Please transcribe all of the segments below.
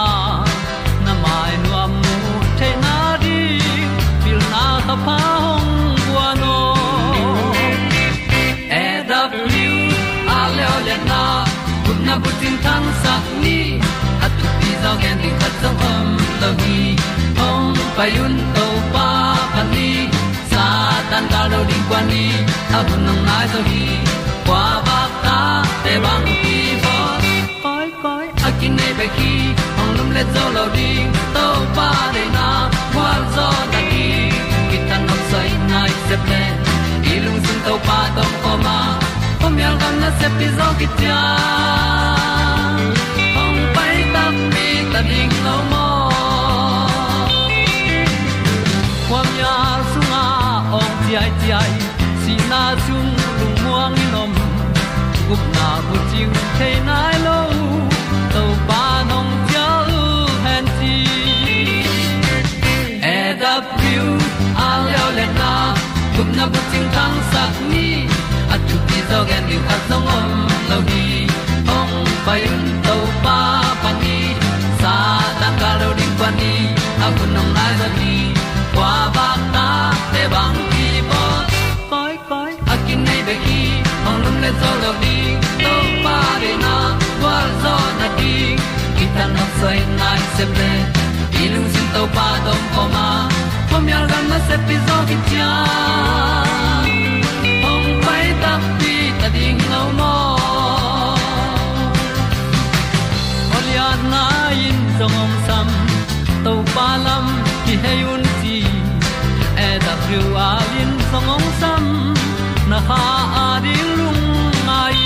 a na mai nu am mu te na di pil na ta pa hong bua no e W, a le na kun na bu tin tan sa ni. At tu pi zo gen di khat zo om lo gi hong pai un to pa pa ni. Sa tan ga do di kwa ni. A bu nang mai zo gi ba ta te bang ki bo koi koi a kin nei ki le zo lo di to pa de na kwa zo ta ki ki tan nok sai nai se ple i lung sun to pa tom pa ma. Pom yal gam na se pi zo ki tia ong pai ta mi ta ding lo mo kwam ya sunga ong ti ai ti ai si na chung lung muang ni nom gup na bu chiu the na tang sat ni at tu ti zo gen di khat song om lo ni ong pai un to pa pa ni sa ta ka lo ding pa ni a bu nong lai za ni. Kwa ba ta te bang ki bo koi koi a kin nei be ki ong lum le zo lo di to pa de na kwa zo na di ki ta na sai nai se ple ilung sin to pa dong ko ma. Pom yal gam na se pi zo ki tia song om sam to pa lam ki hay un ti e da thru a à lin song om sam na ha a à di lung mai.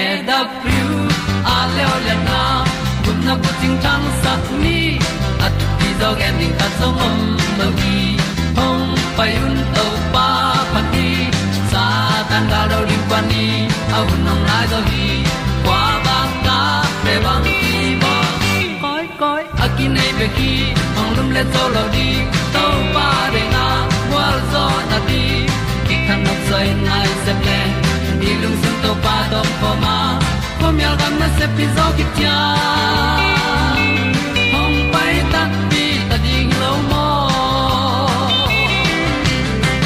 E da thru a le le na kun na ko ting tang sat ni à at ti dog ending ta song om lo gi hong pai un to pa pa ti sa tan ga do ri pa ni au nong lai do gi akin khi be ki ong lum le đi. Lo di to pa de na wa zo na di ki kan nok sai nai se ple ni lung sun to pa do pa ma. Ko myal gam na se pi zo ki tia hong pai ta pi ta ding lo mo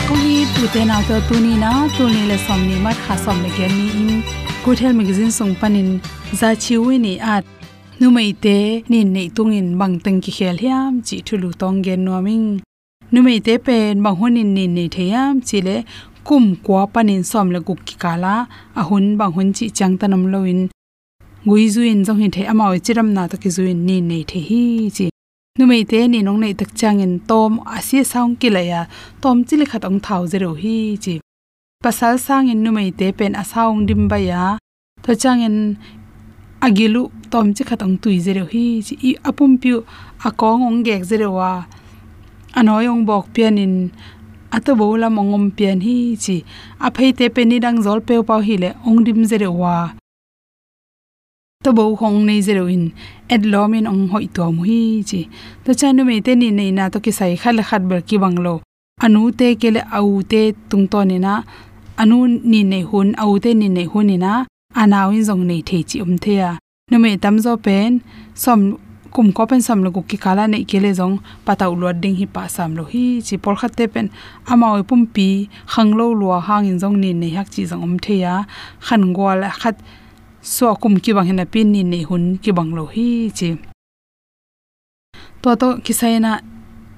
kong hi tu te na to tu ni na tu ni le som ni mat kha som le gen ni in. Good health magazine song panin za chiwi ni at nu mai te nin nei tung in bang teng ki khel hiam, chi thulu tong gen no ming nu mai te pen bang hunin nin nei theyam chi le kum kwa panin som le guk ki kala a hun bang hun chi chang tanam loin. Ngui zuin jong hin the amaw chiram na to ki zuin ni nei the hi, chi. Nu mei te ni nong nei tak chang in tom asia saung ki la ya tom chili khat ong thau zero hi, chi. Pasal sang in nu mei te pen asaung dim ba ya to chang in agilu tom chi khatang tui zero hi chi i apum piu akong ong gek zero wa anoi ong bok pian in ato bola mongom pian hi chi a phei te pe ni dang zol pe pau hi le ong dim zero wa to bo khong nei zero in et lomin ong hoi to mu hi chi to cha nu me te ni nei na to ki sai khal khat ber ki banglo anu te ke le au te tung to ni na anu ni nei hun au te ni nei hun ni na anaw in zong nei the chi um thea. Ya nu me tam zo pen, som, kum ko pen sam lo ku ki kala nei kele jong pataw lo ding hi pa sam lo hi chi por khat te pen. Ama oi pum pi khang lo lo hang in jong ni nei hak chi jong um thea. Khan gol khat, so kum ki bang hena pin ni nei hun ki bang lo hi chi. To to kisaina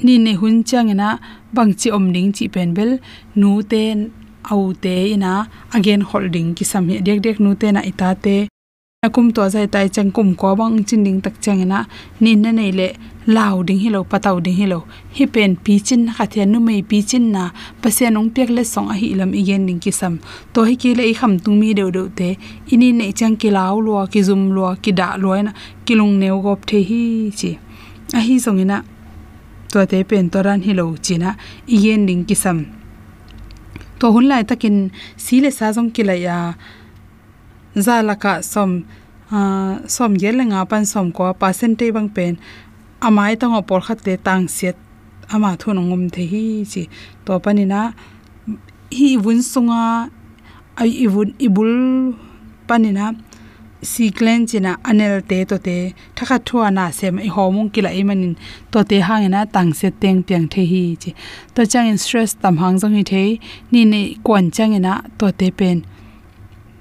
ni nei hun changena bang chi om ding chi pen bel, nu ten au te ina again holding ki sam he dek dek nu te na ita te. Akum to zai tai chang kum ko bang chin ding tak changena nin na nei le law ding hi lo pataw ding hi lo. Hi pen pi chin kha the nu mei pi chin na. Pase nong pek le song a hi lam igen ding ki sam to hi ki le i kham tung mi deu deu te. Ini nei chang ki law lo ki zum lo ki da lo na kilung neu gop the hi chi. A hi songina to te pen to ran hi lo china igen ding ki sam to hun lai takin sile sa jong ki la ya za la ka som, a, som yel nga pan som ko percentage bang pen. Amai tang opor khat te tang set ama thun ngom the hi chi. To panina hi vun sunga ai ibun ibul panina si glen china anel te to te, thakha thua na sem i homung kila i manin to te hangena tang se teng piang the hi chi. To chang in stress tam hang jong hi the, ni ne kon chang ina to te pen.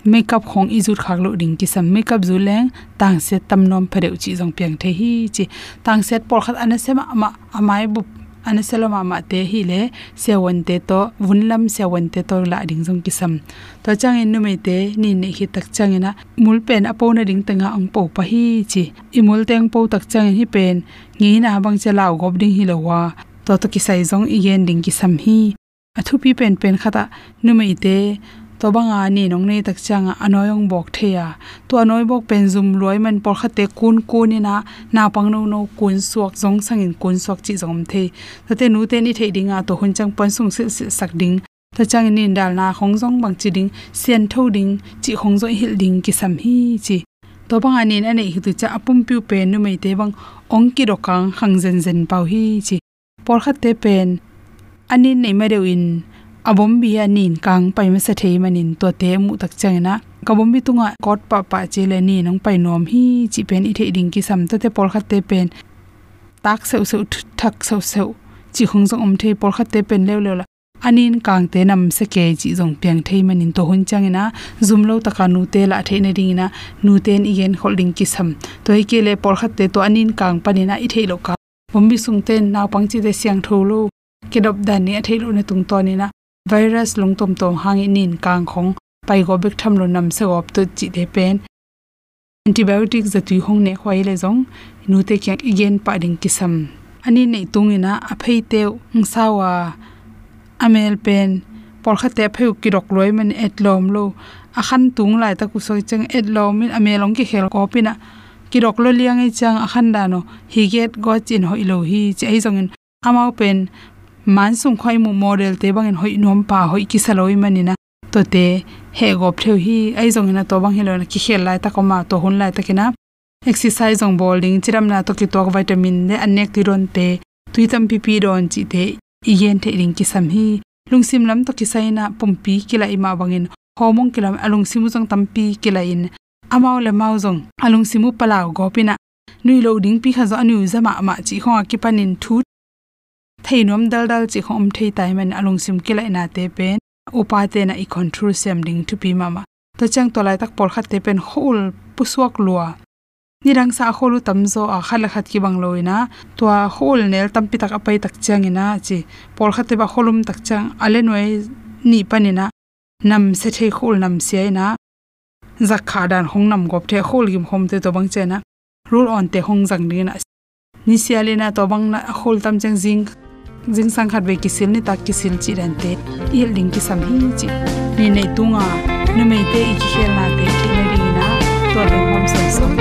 Makeup khong i jut khak lo ding ki sam makeup zu leng, tang se tam nom phareu chi jong piang the hi chi. Tang set por khat ana sema ama amai e bu an seloma ma te hi le sewon te to vunlam sewon te to la ding jong kisam. To chang in numei te ni ne hi tak chang ina mul pen apo na ding tanga ang po pa hi chi. I mul teng po tak chang hi pen ngi na bang che law gob ding hi lo wa to to kisai jong i yen ding kisam hi. Athu pi pen pen khata numei te to banga ni nong nei tak changa anoyong bok theya. To anoi bok pen zum loi man por khate kun kunina na pang no no kun suak jong sangin kun suak chi jom the tate nu te ni thei dinga to hun chang pan sung sil sil sak ding. Ta chang ni dal na khong jong bang chi ding. Sian tho ding, chi khong zo hil ding ki sam hi chi. To banga ni na nei hitu cha apum piu pe nu mei te bang ong ki ro kang hang zen zen pau hi chi. Por khate pen, anin nei ma in abom bi anin kang pai ma sa thei manin to te mu tak changena. Kabom bi tunga kot pa pa che le ni nang pai nom hi chi pen i thei ding ki sam ta te pol khat te pen. Tak se se thak se se chi khong jong om thei pol khat te pen le le la. Anin kang te nam se ke chi jong piang thei manin to hun changena. Zum lo taka nu te la thei na ding na nu ten igen holding ki sam to hi ke le pol khat te to anin kang panina i thei lo ka. Bombi sung ten naw pang chi de siang tholo. Kedop dan ni a thei lo na tung to ni na virus lung tom hangi in kang khong pai go bek tham lo nam se op to chi de pen. Antibiotic za tu hong ne khwai le zong, nu te kyak igen pa ding kisam. Ani nei tungina a phei te ngsawa amel pen. Por kha te pheu ki rok loi man et lom lo. A khan tung lai ta ku soi chang et lom min amelong ki khel ko pina ki rok lo liang ei chang a khan da no. Hi get go chin ho ilo hi che zong in. Amao pen man sung khoi mu model te bangin hoi nom pa hoi ki saloi manina. To te he gop theu hi ai jong na to bang helona ki khel lai ta ko ma to hun lai ta kina exercise jong bowling, chiram na to ki tok vitamin ne anek ti ron te tuitam pi pi ron chi te igen the ring ki sam hi. Lungsim lam to ki saina pumpi kila ima bangin homong kilam alung simu jong tampi kila in. Amao le mau jong alung simu palaw gopina nui lo ding pi kha zo anu zama ma chi khong ki panin thu theinom dal dal chi khom thei tai man alung sim kilai na te pen. Upa te na i control sem ding to pi mama. To chang to lai tak por khat te pen hol puswak lua. Nirang sa kholu tamzo a khala khat ki bang loina to a hol nel tampi tak apai tak chang ina chi. Por khat te ba kholum tak chang ale noi ni panina nam se thei khol nam se na. Zakha dan hong nam gop the khol gim hom te to bang chena rule on te hong jang na. Ni sialena to bang na khol tam chang jing jing sang khat ve kisil ni tak kisil chi ran te il ding ki sam hi chi ni nei tunga nu mei te i khel na te ki na ri na to le hom sam sam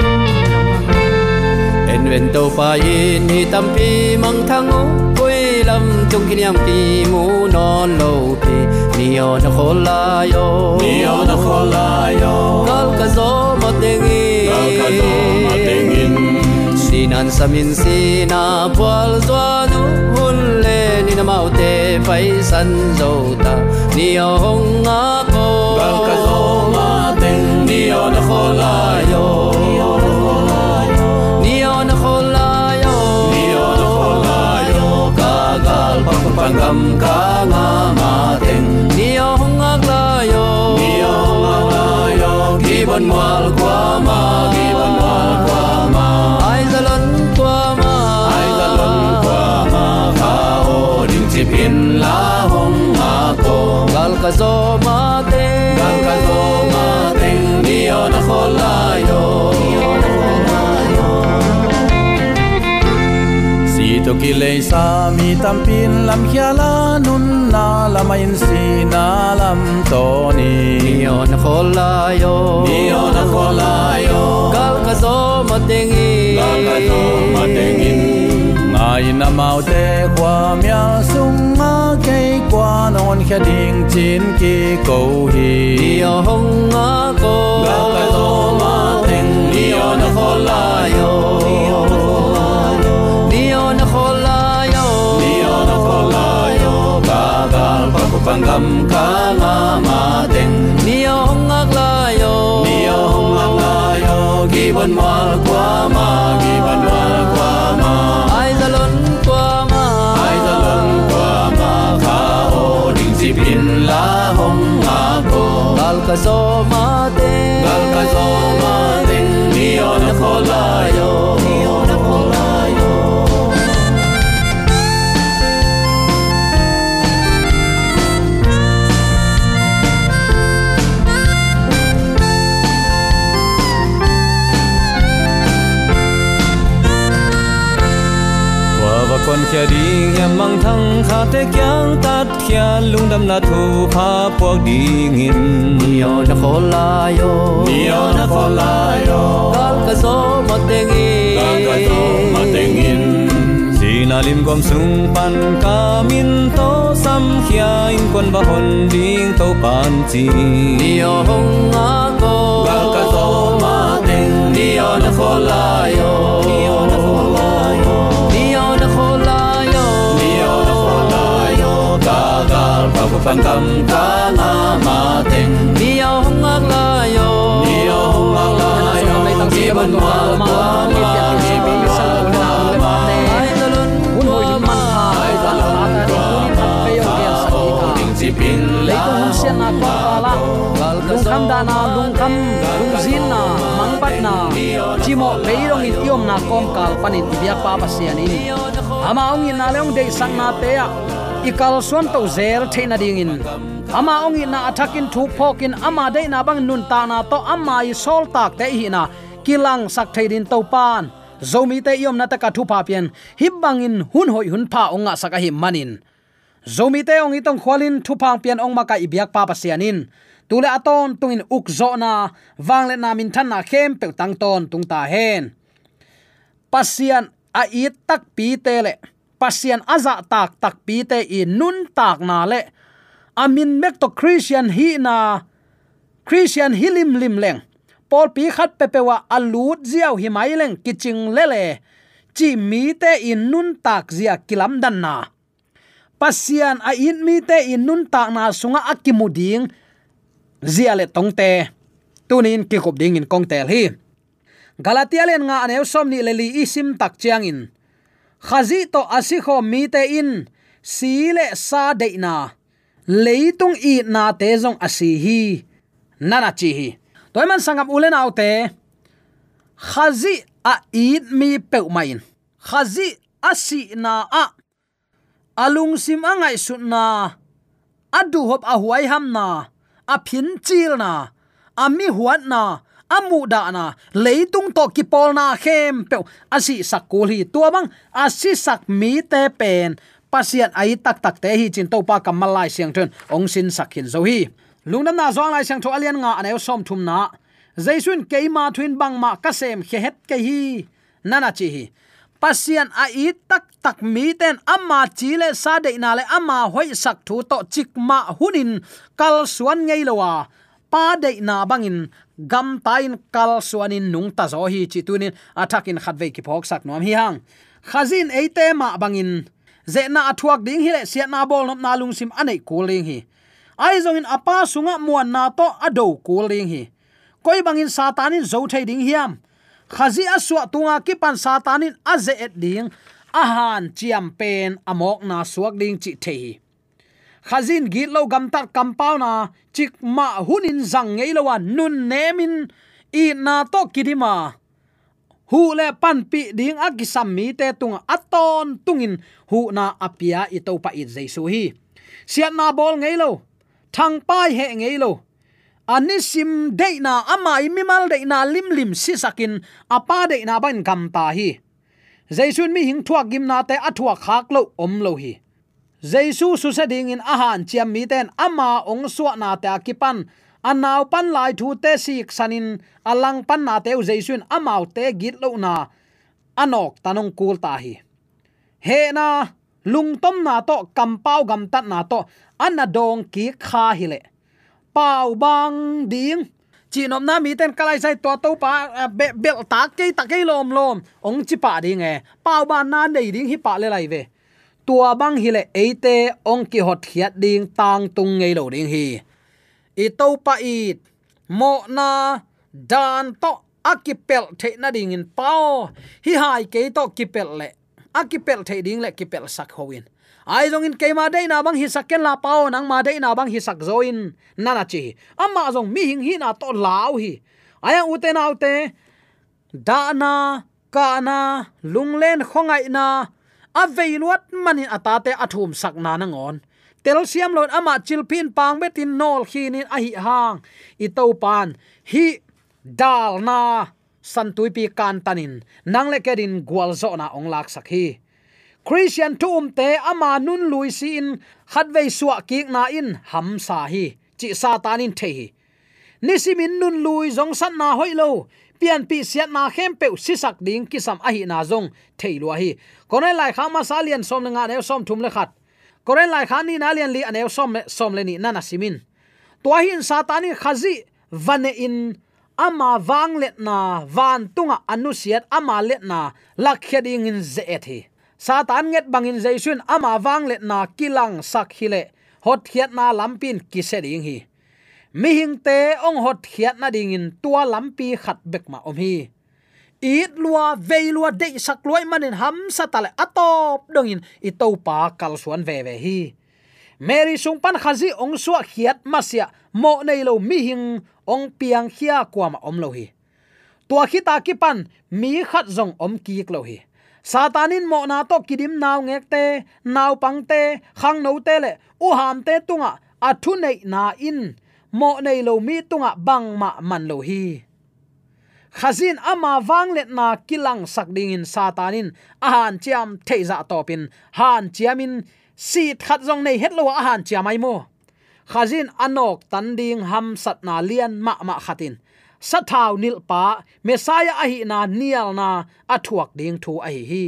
en ven to pa yin hi tam pi mang thang o koi lam chung ki nyam ti mu non lo pi ni o na khol la yo ni o na khol la yo kal ka zo ma ding i kal ka zo ma ding in sinan samin sina pwal zwa nu ni na mau te pai san zo ta ni o hong a ko ba ka zo ma ten ni o na kho la yo ni o na kho la yo ni o na kho la yo ka gal pa pa ngam ka nga ma ten ni o hong a la yo ni o ma la yo ki bon mal kwa ma pin la hong ma ko gal ka zo ma te gal ka zo ma teng nio na kho la yo. Si to ki le sa mi tam pin lam khia la nun na lam in si na lam to ni. Nio na khol la yo. Nio na kho la yo. Gal ka zo ma i gal ka zo ma teng in ngai na mau te kwa mya sung ma ke kwa non khia ding chin ki ko hi nio hong nga ko gal ka zo ma teng nio na kho la yo. Nio na khol la yo. Nio na kho la yo. Ka gal pa ku pangam ka nga ma teng nio hong ngak la yo. Nio ma la yo. Gi bon mal kwa ma gal ka zo ma te gal wa đi em mang thăng kha te kyang tat kya lung đâm na thu pha puak đi nghìn nio na khol la yo nio na kho la yo gal ka zo ma teng i gal ka zo ma ding lim gom sung pan ca min to sam khia in kon ba hon ding to pan chi nio hong a ko gal ka zo ma ding nio na kho la yo gal pa ku pangam ka nga ma teng nio hong a la yo. nio ma la yo gi bon mal kwa ma. Gi bon mal kwa ma ai da lun hun hoi lin man ha ai la ta yo. Gel sa ni ka ding chi pin le la to hun sian na ka la lung kham da na lung kham lung zin na mang pat na. Chimo pe rong in iom na kom kal panin biak pa pa sian in. Ama ong in na leong de sang na te ikal suan to zel theina ding in. Ama ong na athakin thu phokin, ama de na bang nun ta na to, ama i sol tak te hi na. Kilang sak theidin to pan. Zomi te yom na ta ka thu pa pian. Hib bangin hun hoi hun pha onga saka hi manin. Zomi te ong itong khwalin thu phang pian ong maka ibyak pa pa sianin. Tule aton tungin uk zo na wangle na min than na khem pe tang ton tung ta hen. Pasian a i tak pi te le pasian aza tak tak pi te i nun tak na le. Amin mek to christian hi na christian hilim lim leng. Pol pi khat pe pe wa alut ziaw hi mai leng kiching le le. Chi mi te in nun tak zia kilam dan na. Pasian a in mi te in nun tak na sunga akimuding zia le tong te. Tunin ki khop ding in kong tel hi. Galatia len nga anew som ni le li isim tak chiang in khazi to asikho mi te in si le sa de na. Leitung i na te zong asi hi. Nana chi hi. Toy man sangam ulen autte khazi a id mi pe main khazi asi na a. Alung sim angai su na. Adu hop a huai ham na. A phin chil na. Ami huat na amu da na leitung to ki pol na khem pe asi sakul hi tua bang asi sak mi te pen pasian ai tak tak te hi chin to pa kamal lai siang thun ong sin sakhin zo hi lungnam na zong lai siang tho alian nga anew som thum na jaisun keima thuin bang ma kasem khe het ke hi nana chi hi pasian a i tak tak mi ten amma chi le sa de na le amma hoi sak thu to chik ma hunin kal suan ngei lowa à. pa de na bangin gam tain kal suanin nung ta zo hi chi tunin athakin khatve ki phok sak nom hi hang. Khazin eite ma bangin. Ze na athuak ding hi le sia na bol nop na lung sim anei kuling hi. Ai zong in apa sunga muan na to ado kuling hi. Koi bangin satanin zo thei ding hiam. Khazi aswa tunga ki pan satanin aze et ding. Ahan chiam pen amok na suak ding chi thei khazin gi lo gam tat compound na, chik ma hunin zang ngei lo wan nun nemin i na to kidima. Hu le pan pi ding agisam mi te tung aton tungin hu na apia i to pa i jesu hi. Siat na bol ngei lo, thang pai he ngei lo. Anisim deina amai mimal deina lim lim si sakin, apa deina ban gam ta hi. Jaisun mi hing thuak gim na te athuak khak lo om lo hi jesu su sa ding in ahan chiam mi ten ama ong suwa na ta kipan anaw pan lai thu te sik sanin alang pan na te jaisun amau te git lo na. Anok tanong kul ta hi. He na lungtom na to kampau gam tat na to anadong ki kha hi le pau bang ding. Chỉ nom na mi ten kalai sai to to pa à, bel ta ke ta ke lom lom ong chi pa ding e pau ban na nei ding hi pa le lai ve tua bang hi le eite ong ki hot hiat ding tang tung ngei lo ding hi. I to pa i mo na dan to akipel the na ding in pao. Hi hai ke to kipel le akipel the ding le kipel sak hoin ai jong in keima dei na bang hi sakken la pao, nang ma dei na bang hi sak zoin nana chi amma jong mi hing hi na to lao hi. Aya ute na ute da na ka na lunglen khongai na aveiluat manin atate athum sakna na ngon. Tel siam lon ama chilpin pang betin nol khinin a hi hang. I to pan, hi, dal na santui pi kan tanin nang le kedin gwal zo na ong lak sakhi christian tum te ama nun lui si in khatwei suwa kik na in, ham sa hi. Chi satanin the hi. Nisimin nun lui zong san na hoilo pian pi siat na khem pe sisak ding ki sam ahi na zong theilo hi konai lai khama salian som nga ne som thum le khat. Koren lai kha ni na lian li anew som som le ni nana simin. To hin satani khazi vane in ama wang let na van tunga anusiat ama let na lakhyading in ze ethi satan nget bangin jaisun ama wang let na kilang sak hile hot hiat na lampin kiseding hi mi hing te, ong hot khiat na ding in tua lampi khat bek ma om hi. It lua, vei lua de sak loi manin ham satale atop dongin i to pa kal suan ve ve hi. Mary sung pan khazi ong suwa khiat masia mo nei lo mi hing ong piang khia kwama om lo hi. Tua khi ta ki pan, mi khat zong om ki lo hi. Satanin mo na to kidim naw ngek te, naw pang te, khang no te le, u ham te tunga athu nei na in mo nei lo mi tunga bang ma man lo hi. Khazin ama wanglet na kilang sakding in satanin, ahan chiam theiza topin, han chiamin si khat jong nei hetlo ahan chiamai mo. Khazin anok tanding ham sat na lian ma ma khatin. Sathau nil pa, mesaya ahi na nial na athuak ding thu ahi hi.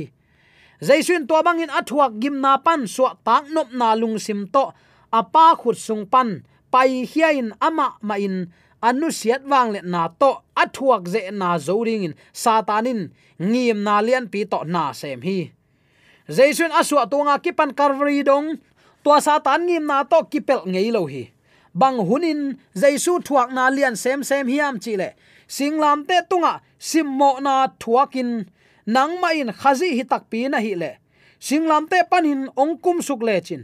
Zaisun to bangin athuak gim na pan so tak nop na lung sim to, apa khut sung pan pai hiain ama ma in, anu siat wang le na to, athuak ze na zoring in satanin ngim na lian pi to na sem hi. Jaisun aswa tonga kipan karvari dong to satan ngim na to kipel ngei lo hi. Bang hunin jaisu thuak na lian sem sem hiam chi le. Singlam te tunga simmo na thuakin nang ma in khazi hi tak pi na hi le. Singlam te panin ongkum suk le chin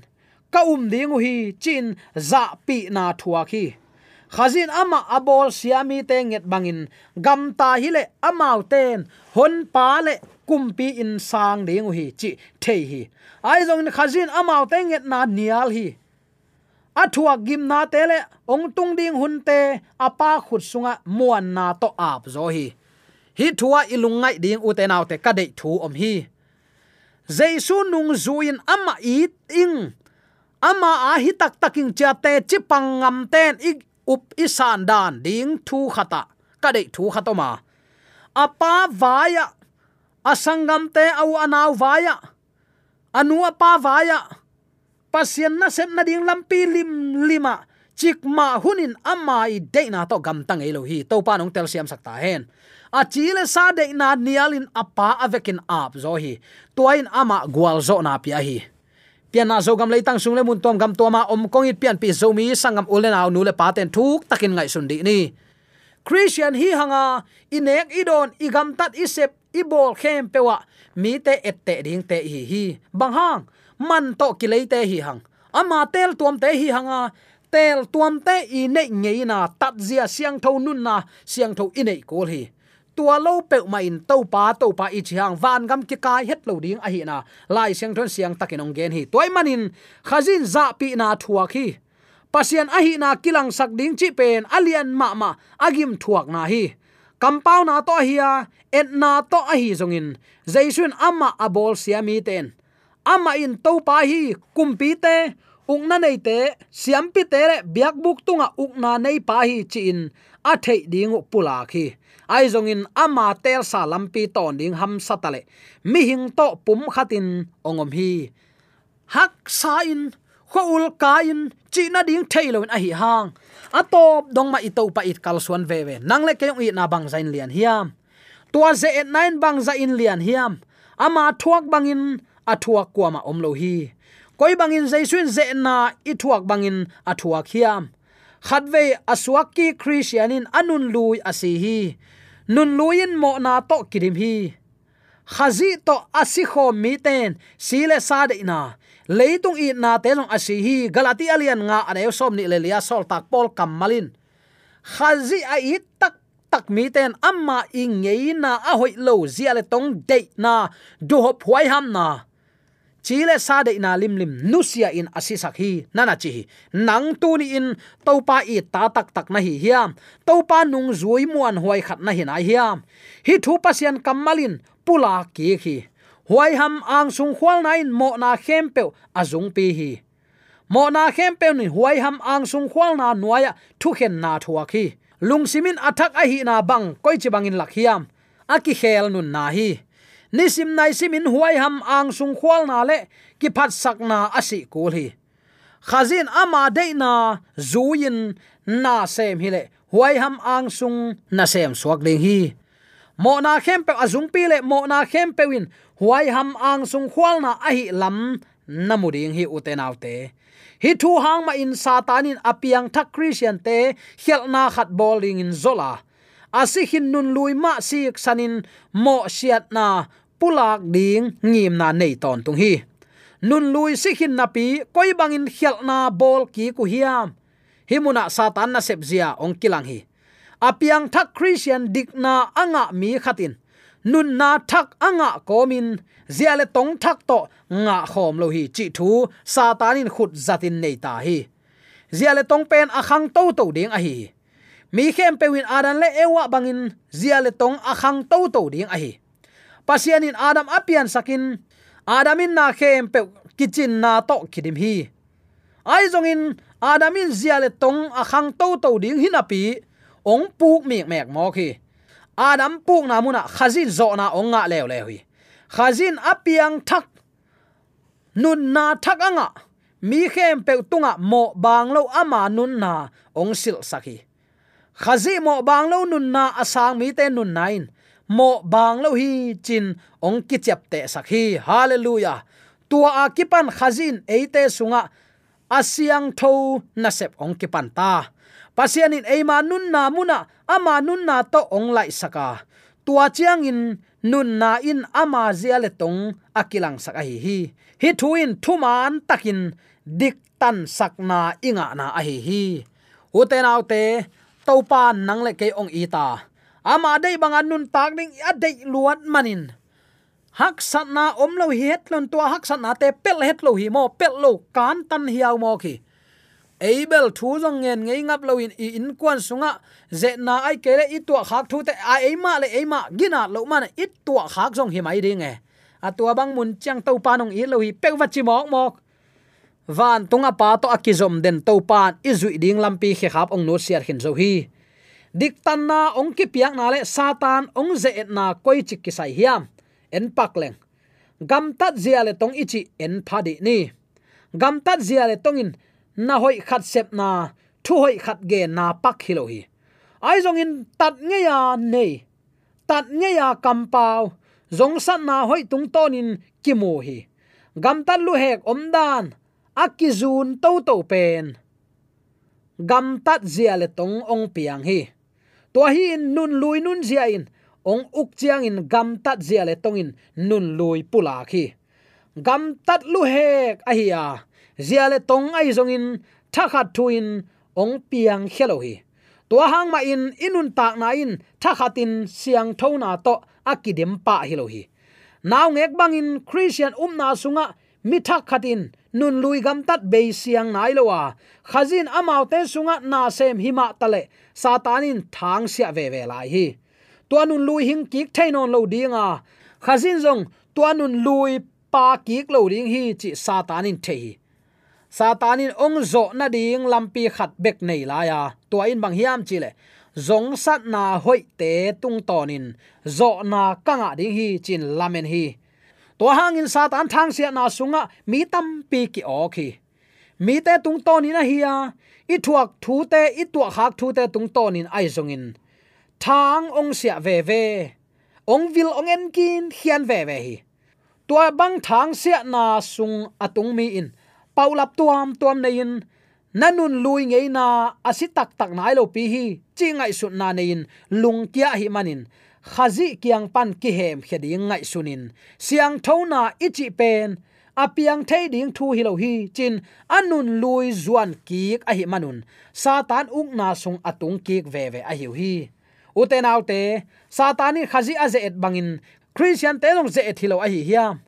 ka um ding hi chin za pi na thua khi. Khazin ama abol siami te nget bangin, gam ta hi le amau ten, hon pa le kumpi in sang ding hi chi the hi. Ai zong khazin amau te nget na nial hi. Athua gim na te le ong tung ding hun te apa khut sunga muan na to ap zo hi. Hi thua ilungai ding u te naw te ka dei thu om hi. Jaisu nung zuin ama it ing ama a hi tak taking cha te chi pangam ten i up isan dan ding thu khata. Ka dei thu khatoma apa vaya? Asangam te au anau vaya? Anu apa vaya? Pasien na sem na ding lampi lim lima. Chik ma hunin amai de na to gam tang elo hi. To pa nong tel siam sakta hen. A chile sa de na nialin apa avekin ap zo hi. Tuain ama gwal zo na pia hi pian na zo gam leitang sung le mun tom gam toma om kong it pian pi zo mi sangam ulen aw nu le paten thuk takin ngai sun di ni. Christian hi hanga, inek idon igam tat isep ibol khem pewa mi te ette ding te hi hi. Bang hang, man to ki te hi hang. Ama tel tuam te hi hanga, tel tuam te i nei ngei na tat zia siang tho nun na, siang tho i nei kol hi tua lo pe ma in to pa to pa i chiang. Van gam ki kai het lo ding a hi na. Lai siang thon siang takin ong gen hi. Toy manin khazin za pi na thua khi. Pasian a hi na kilang sak ding chi pen alian ma ma, agim thuak na hi. Compound na to hiya et na to a hi zongin jaisun ama abol siami ten. Ama in to pa hi, kumpi te ung na nei te siam pi te le biak buk tunga ukna nei pa hi chin a thei ding pula khi ai zong in ama tel sa lampi ton ding ham satale mi hing to pum khatin ongom hi hak sa in khoul ka in chi na ding thailo in a hi hang atop dong ma ito pa it kal suan ve ve nang le kayong i na bang zain lian hiam. Tua ze et nine bang za in lian hiam. Ama thuak bangin athuak kwa ma om lo hi koi bangin jaisun ze na ithuak bangin athuak hiam. Khatve aswak ki christianin anun lui asi hi. Nun luin mo na to kirim hi. Khazi to asi kho mi ten sile sa de na. Leitung i na te long asi hi, galati alian nga ane som ni lelia sol tak pol kamalin khazi a i tak tak mi ten, amma i ngei na a hoi lo zia le tong de na, du hop huai ham na chile sa de na lim lim nusia in asisak hi nana chi nang tu ni in topa i ta tak tak na hi hiam topa nung zui muan huai khat na hi na hiam hi thu pasian kamalin pula ki khi huai ham ang sung khwal na in mo na khem pe azung pi hi. Mo na khem pe ni huai ham ang sung khwal na nuaya thu khen na thuwa khi lung simin athak a hi na bang koi chi bangin lakhiam aki khel nun na hi nisim nai simin huai ham ang sung khwal na le, ki phat sak na asi kul hi. Khazin ama de na zuin na sem hi le, huai ham ang sung na sem suak ding hi. Mo na khem pe azung pi le, mo na khem pe win, huai ham ang sung khwal na a hi lam namuding hi utenaute hi thu hang ma in satanin apiang thak christian te khel na khat bowling in zola asi hin nun lui ma sik sanin mo siat na pulak ding ngim na nei ton tung hi. Nun lui si hin na pi koi bangin hial na bol ki ku hiam. Himuna satan na sepzia ong kilang hi. Apiang thak christian dikna anga mi khatin. Nun na thak anga komin. Ziale tong thak to nga khom lo hi chi thu satanin khut zatin nei ta hi. Ziale tong pen akhang to to ding a hi mi khem pewin adan le ewa bangin ziale tong akhang to to ding ahi pasian pasianin adam apian sakin adamin na khem pe kitchen na to kidim hi. Ai zongin adamin ziale tong akhang to to ding hinapi ong puk mek mek mo khi adam puk na muna khazin zo na ong nga lew lew hi. Khazin apiang thak, nun na thak anga. Mi khem pe tunga mo bang lo ama nun na ong sil sakhi khazi mo bang lo nun na asang mi te nun nain. Mo bang lo hi chin ong ki chep te sakhi hallelujah. Tua a kipan khazin eite sunga. Asiang tho na sep ong kipan ta. Pasianin eima nun na muna ama nun na to ong lai saka. Tua chiang in nun na in ama zia le tong akilang saka hi hi. Hi thuin thuman takin dik tan sakna inga na a hi hi. Uten autte topa nang le ke ong ita. Ama dei bangan nun tak ding a dei luat manin. Hak sat na om lo hi het lon tua, hak sat na te pel het lo hi mo, pel lo kan tan hiaw mo ki. Abel thu jong ngen ngei ngap lo in in kwan sunga, ze na ai kele i tua khak thu te, a ei ma le ei ma gina lo man i tua khak jong hi mai ding e. A tua bang mun chang to pa nong i lo hi pe wa chi mok mok van tunga pa to akizom den to pan izui ding lampi khe khap ong no siar khin zo hi. Dik tan na ong ki piak na le satan ong ze et na koi chik ki sai hiam. En pak leng. Gam tat zia le tong ichi en phadi ni. Gam tat zia le tong in, na hoi khat sep na, thu hoi khat ge na pak hilo hi. Ai zong in tat nge ya nei. Tat nge ya kam pau. Zong san na hoi tung ton in ki mu hi. Gam tan lu hek om dan akizun to to pen. Gam tat zia le tong ong piang hi. To hi in nun lui nun zia in. Ong uk chiang in gam tat zia le tong in nun lui pula khi gam tat lu hek a hi a. Ziale tong ai zong in thakhat thuin ong piang khelo hi. To hang ma in, inun tak na in thakhatin siang thona to, akidem pa hilo hi. Naw ngek bangin christian umna sunga, mi thak khatin nun lui gam tat be siang nai lowa khazin amau te sunga na sem hima tale satanin thang sia ve ve lai hi. Tua nun lui hing kik thainon lo dinga khazin zong, tua nun lui pa kik lo ding hi chi satanin thei satanin ong zo na ding lampi khat bek nei la ya tua in bang hiam chi le. Zong sat na hoi te tung tonin zo na kanga ding hi chin lamen hi to hangin satan thang sia na sunga mi tam pi ki o khi mi te tung tonin a hiya i thuak thu te i tua khak thu te tung tonin ai zongin thang ong sia ve ve ong vil ong en kin hian ve ve hi. Tua bang thang sia na sung atung mi in. Paulap tuam tuam nein nanun lui ngei na asitak tak nai lo pi hi chi ngai su na in, lung kia hi manin khazi kiang pan ki hem khedi ngai sunin. Siang thona ichi pen apiang thei ding thu hi lo hi chin, anun lui zuan kik a hi manun. Satan uk na sung atung kik ve ve a hi. Hi uten autte satani khazi a ze et bangin, christian te long ze et hilo a hi hiam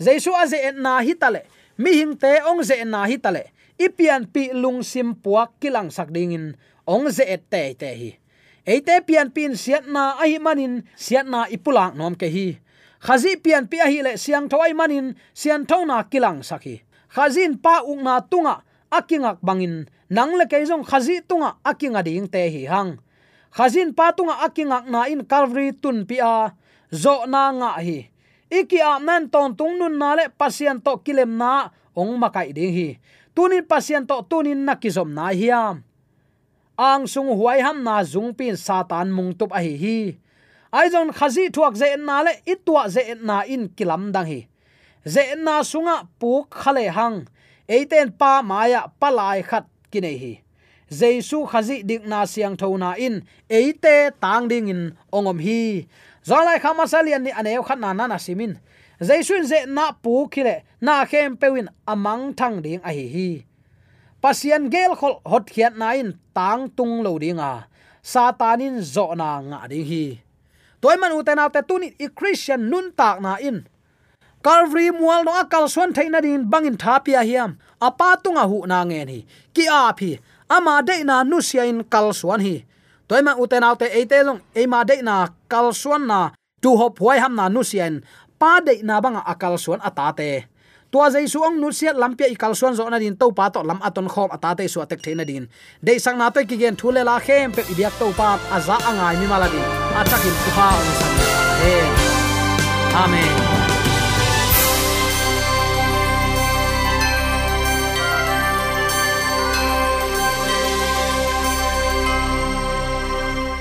jesu a ze et na hi tale mi hing te ong ze na hi tale ipian pi lung sim puak kilang sak dingin ong ze et te te hi eite pian pin siat na ai manin, siat na ipulang nom ke hi. Khazi pian pi hi le siang thoi manin, sian thau na kilang sakhi khazin pa ung na tunga, akingak bangin. Nang le keizong khazi tunga, akinga ding te hi hang. Khazin pa tunga, akingak na in calvary tun pi a. Zo na nga hi. Iki a man ton tung nun na le pasien to kilem na, ong makai ding hi. Tunin pasien to tunin nakizom na hiam ang sung huai ham na zung pin satan mung tup a hi hi. Ai zon khazi thuak ze na le itwa ze na in kilam dang hi. Ze na sunga pu khale hang. Eiten pa maya palai khat kinai hi. Jesu khazi dik na siang thona in. Eite tang ding in ongom hi. Zalai khama salian ni aneu khat na na na simin jaisun ze na pu khile na khem pewin amang thang ding a hi hi pasian gel khol hot khiat na in tang tung lo dinga satanin zo na nga ding hi. Toy man uten te tuni i christian nun tak na in. Calvary mual no akal swan thaina din bangin thapia hiam. Apa tunga hu na nge ni. Ki a phi. Ama de na nu sia in kal swan hi. Toy man uten te ate long e ma de na kal swan na tu hop huai ham na nu sian pa de na banga akal swan ata te tua zai su ong nu siat lampia i kal suan zo na din to pa to lam aton khom ata te su atek theina din dei sang na to ki gen thule la khem pe ibiak to pa aza angai mi mala din achakin ku ong san amen.